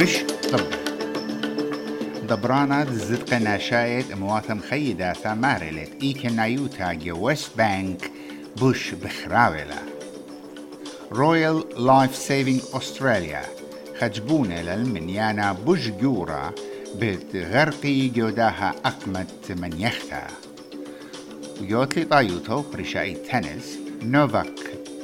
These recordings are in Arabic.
رش طب دبرانا زدق ناشايت مواثم خيدا ثمارلت إيكن نايوتا ويست بانك بوش بخراولا. رويال لايف سيفينج أستراليا خجبونة للمنيانا بوش جورا بتغرقي جوداها أقمت من يختا ويوتلي طايوتو برشاي تنس نوفاك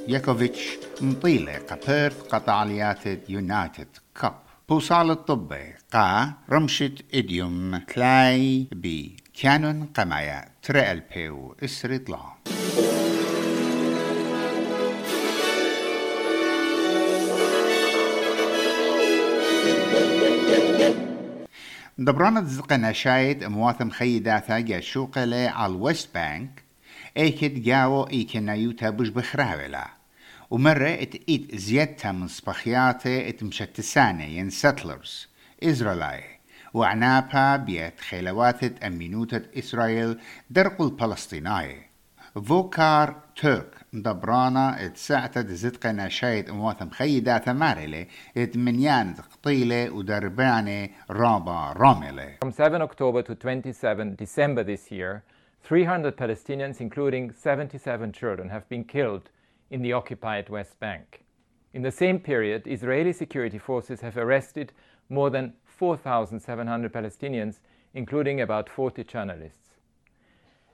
ياكوفيتش مطيلة قبيرت قطعليات يونايتد كاب بوصال الطبي قا رمشة إديوم كلاي بي. كانون قمايا ترى ألبيو إسرد الله دبرانة زقنا شايد مواثم خيداتا جا شوقلة على الويست بانك ايكد جاو ايكنا يوتا بوش بخراولا ومرة ات زيادتا من صباخياته ات مشتسانة ين ساتلرز إزرائيل وعنابها بيت خيلوات أمينوتة إسرائيل درقوا الفلسطيناي فوكار ترك دبرانا اتسعت زدق نشايد امواثم خيدا ثمارلة ات منيان قطيلة ودربانة رابا راملة. From 7 October to 27 December this year, 300 Palestinians, including 77 children, have been killed in the occupied West Bank. In the same period, Israeli security forces have arrested more than 4,700 Palestinians, including about 40 journalists.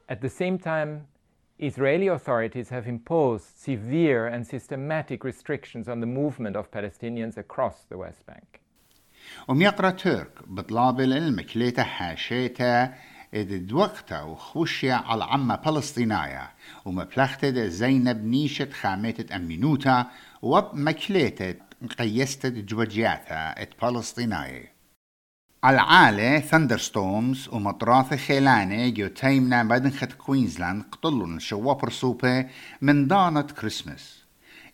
At the same time, Israeli authorities have imposed severe and systematic restrictions on the movement of Palestinians across the West Bank. وميقرا ترك بطلاب المكليتا حاشيتا إذ وقتا وخوشيا على عمة فلسطينايا ومبلغتة زينب نيشة خامتة أمينوتا وبمكليتة قيستة جوجياتا إت فلسطينايا العالة ثندرستومز ومطراث خيلانة جو تيمنا بدنخت كوينزلاند قتلون شوابر سوبة من دانة كريسمس.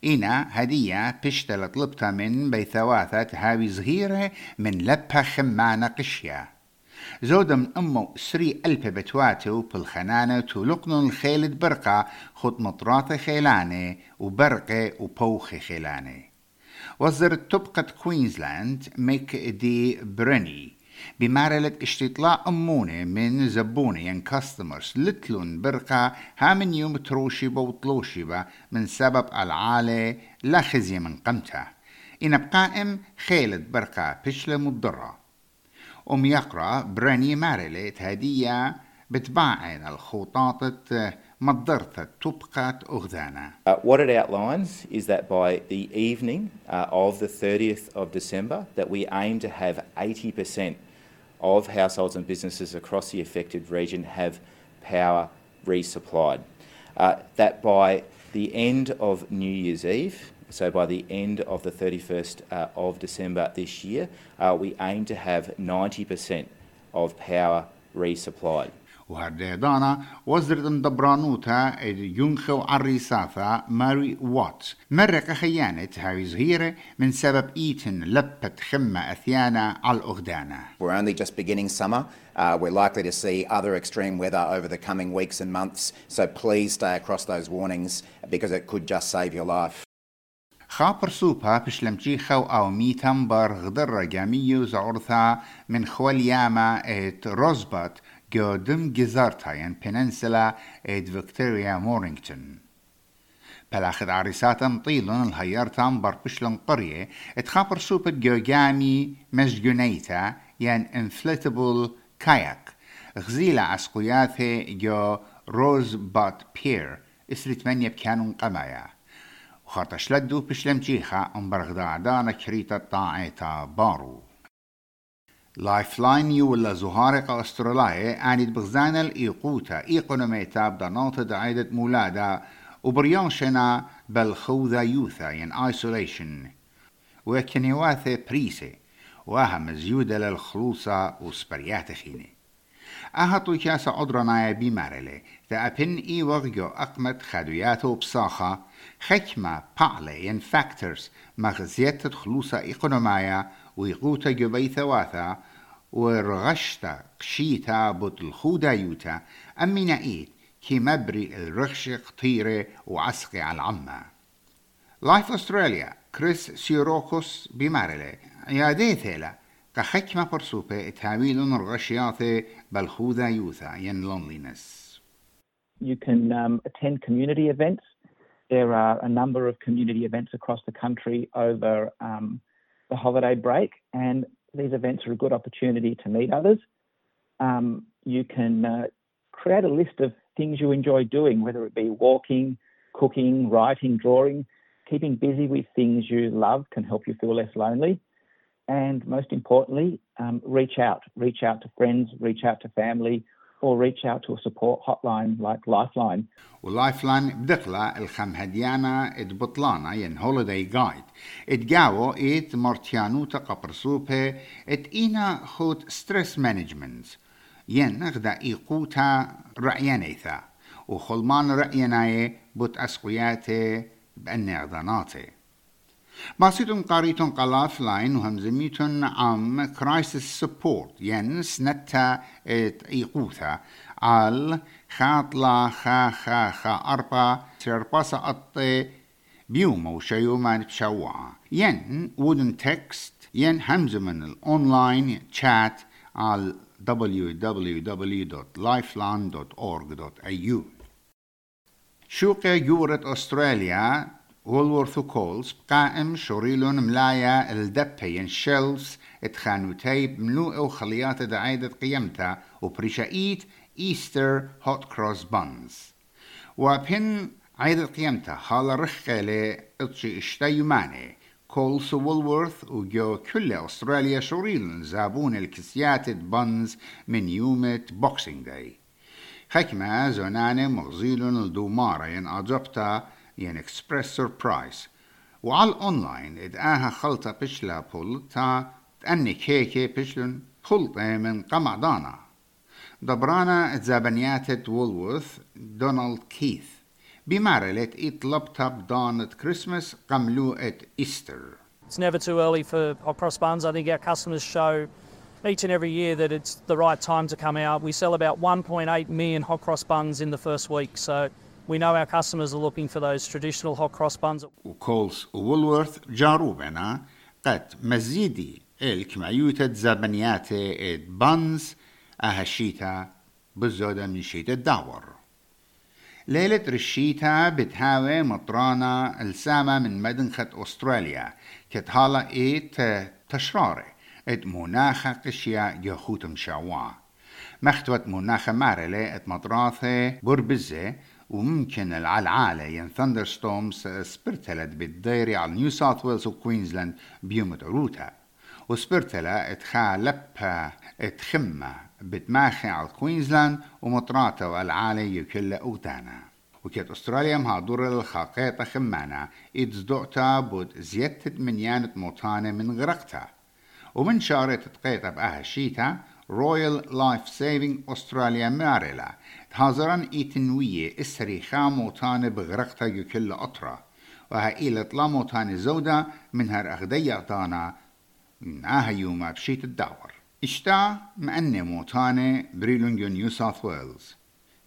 إنا هدية بشتلة طلبتها من بيثواثة هاوي صغيرة من لبها خمانة قشية. زود من أمه سري ألف بتواتو بالخنانة تولقن الخيلد برقة خط مطراث خيلانة وبرقة وبوخ خيلانة. وزرت طبقة كوينزلاند ميك دي بريني بمارلة اشتطلاء أمونة من زبونة ين كاستمرز لتلون برقة هامن يوم تروشبة وطلوشبة من سبب العالة لا خزي من قمتها. إن بقائم خيلت برقة بشلة مضرة. أم يقرأ براني مارلة هدية بتباعن الخطاطة مضرة تبقى أغذانا Uh, what it outlines is that by the evening uh, of the 30th of December, that we aim to have 80% of households and businesses across the affected region have power resupplied. Uh, that by the end of New Year's Eve, so by the end of the 31st uh, of December this year, uh, we aim to have 90% of power resupplied. وهرديدانا وزرت مدبرانوتا ينخو عريساثا ماري واتس مرق خيانة هاي زهيرة من سبب إيتن لبت خمة أثيانا على الأغدانا We're only just beginning summer. Uh, we're likely to see other extreme weather over the coming weeks and months, so please stay across those warnings because it could just save your life. خابر سوبا بشلمجي خو أو ميتم بر غدر جاميو زعرثا من خوالياما ات روزبات قدم جزارتا ين بننسلا ات فيكتوريا مورينغتون بلاخد عريساتا مطيلن الهيارتا بر بشلن قرية ات خابر سوبا جوجامي مسجونيتا ين انفلتبل كاياك غزيلة عسقياته جو روز بات بير اسرت من يبكانون قمايا وخاطش لدو بشلم جيخا امبرغدا دانا كريتا طاعيتا بارو. لايف لاين يو ولا زهارق استراليا انيد بغزانا الايقوتا ايقونوميتا بدانات دعيدة مولادا وبريان شنا بالخوذا يوثا ين ايسوليشن وكنيواثة بريسي واها مزيودة للخلوصة وسبريات خيني أهطو كاسا عدرنا بمارلي تأبن إي وغيو أقمت خدوياته بصاخة خكمة بعلي ين فاكتورز مغزية خلوصة إيقونومايا ويقوتا جبي ثواثا ورغشتا قشيتا بوت الخودا يوتا أمي نقيت كي مبري الرخش قطيرة وعسقي على العمة. لايف أستراليا كريس سيروكوس بمارلي عيادي ثيلا كحكمة برسوبة تاويل نرغشياته بالخوذة يوثا ين loneliness. You can um, attend community events. There are a number of community events across the country over um, the holiday break, and these events are a good opportunity to meet others. Um, you can uh, create a list of things you enjoy doing, whether it be walking, cooking, writing, drawing. Keeping busy with things you love can help you feel less lonely. And most importantly, um, reach out. Reach out to friends, reach out to family, or reach out to a support hotline like Lifeline. ولايفلاين بدقلا الخم هديانا اد بطلانا ين هوليداي جايد اد جاو ات مرتيانو تقبرسوبه ات اينا خوت ستريس مانجمنت ين نغدا ايقوتا رأيانيثا وخلمان رأيناي بوت اسقياتي بأني اغداناتي باسيتون قاريتون قلاف لاين وهمزميتون عم كرايسيس سبورت ينس نتا ات ايقوثا على خاطلا خا خا خا أربا سيرباسا أطي بيوم وشيوما بشوعة ين وودن تكست ين همزة من الأونلاين شات على www.lifeline.org.au شوقة جورة أستراليا وولورث كولز قائم شوريلون ملايا الدبين شيلفز تيب ملوء وخليات دعايدة قيمتا وبريشايت إيستر هوت كروس بانز. وبين عيد قيمتا حال رخالة اتشي إشتاي ماني كولس وولورث وجو كل أستراليا شوريلون زابون الكسيات بانز من يومة بوكسينج داي حكمة زوناني مغزيلون الدومارة ين أجبتا ين اكسبرس سربرايز وعلى الاونلاين ادقاها خلطة بشلا بولتا تأني كيكي بشلن خلطة من قمعدانا دبرانا اتزابنيات وولورث دونالد كيث بمارلت اطلبتا بدانة كريسمس قملوءة إيستر It's never too early for hot cross buns. I think our customers show each and every year that it's the right time to come out. We sell about 1.8 million hot cross buns in the first week, so we know our customers are looking for those traditional hot cross buns. وكولز وولورث جاروبنا قد مزيدي الكمعيوتة زبنيات بانز أهشيتا بالزودة من شيت الدور ليلة رشيتا بتهاوي مطرانة السامة من مدنخة أستراليا كتهالا إيت تشراري إت مناخة قشيا يخوت مشاوا مختوت مناخة مارلة إت مطراثة بربزة وممكن العلعالة ين ثاندر ستومز سبرتلت بالديري على نيو ساوث ويلز وكوينزلاند بيوم عروتها. وسبرتلا اتخالب اتخمة بتماخي على كوينزلاند ومطراته والعالة يكل أغدانا وكيت أستراليا مهادورة للخاقيطة خمانة إتزدوعتا بود زيادة منيانة موتانة من غرقتا. ومن شارة تقيطة بأها شيتا رويال لايف سيفينج أستراليا ماريلا تهازران إيتنوية السريخة موتانة بغرقتا كل أطرة وها إيلة لا موتانة زودة من هر أغدية دانا آها يوما بشيت الدور اشتا مأني موتانة بريلونجو نيو ساوث ويلز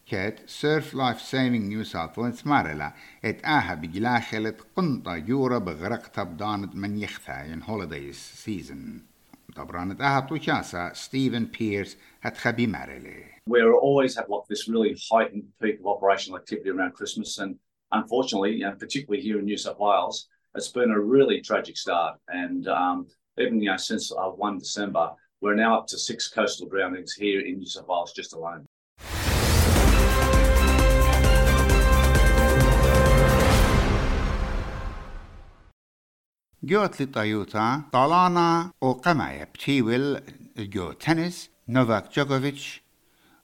كات سيرف لايف سيفينج نيو ساوث ويلز مارلا ات آها بجلاخلة قنطة يورا بغرقتا بدانت من يخثا ين هوليديز سيزن طبرانت آها توشاسا ستيفن بيرس هتخبي مارلي we always have like this really heightened peak of operational activity around Christmas. And unfortunately, you know, particularly here in New South Wales, it's been a really tragic start. And um, even you know, since uh, 1 December, we're now up to six coastal drownings here in New South Wales just alone. جوت لطيوتا طالانا وقمع بتيول جو تنس نوفاك جوكوفيتش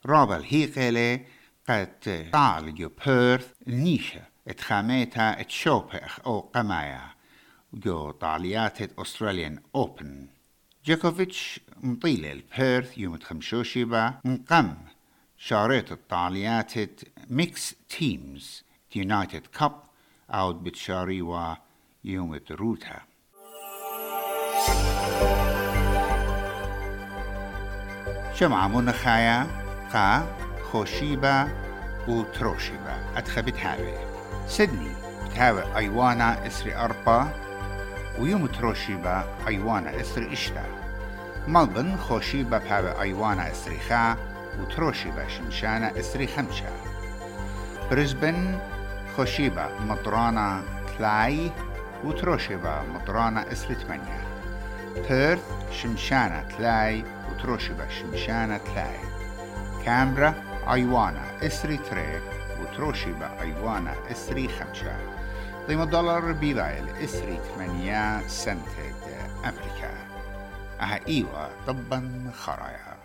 رابل هيقلي قد طال جو بيرث نيشة اتخاميتا اتشوبخ أو قمايا جو طاليات أستراليان أوبن. جوكوفيتش مطيلة البيرث يوم تخمشوشيبا مقم شاريت الطاليات ميكس تيمز يونايتد كاب أوت بتشاريوا يوم روتا شمعة منخايا قا خوشيبا وتروشيبا أدخى بتهاوي. سيدني بتهاوي أيوانا إسري أربا ويوم تروشيبا أيوانا إسري إشتا. ملبن خوشيبة بهاوي أيوانا إسريخا وتروشيبة شمشانة إسري خمشة بريسبن خوشيبة مطرانة تلاي وتروشيبة مطرانة إسري ثمانية بيرث شمشانة تلاي وتروشيبة شمشانة تلاي كامبرا أيوانا إسري تري وتروشيبة أيوانا إسري خمشة. قيمة دولار بيلايل إسري ثمانية سنتد أمريكا أها إيوة طبا خرايا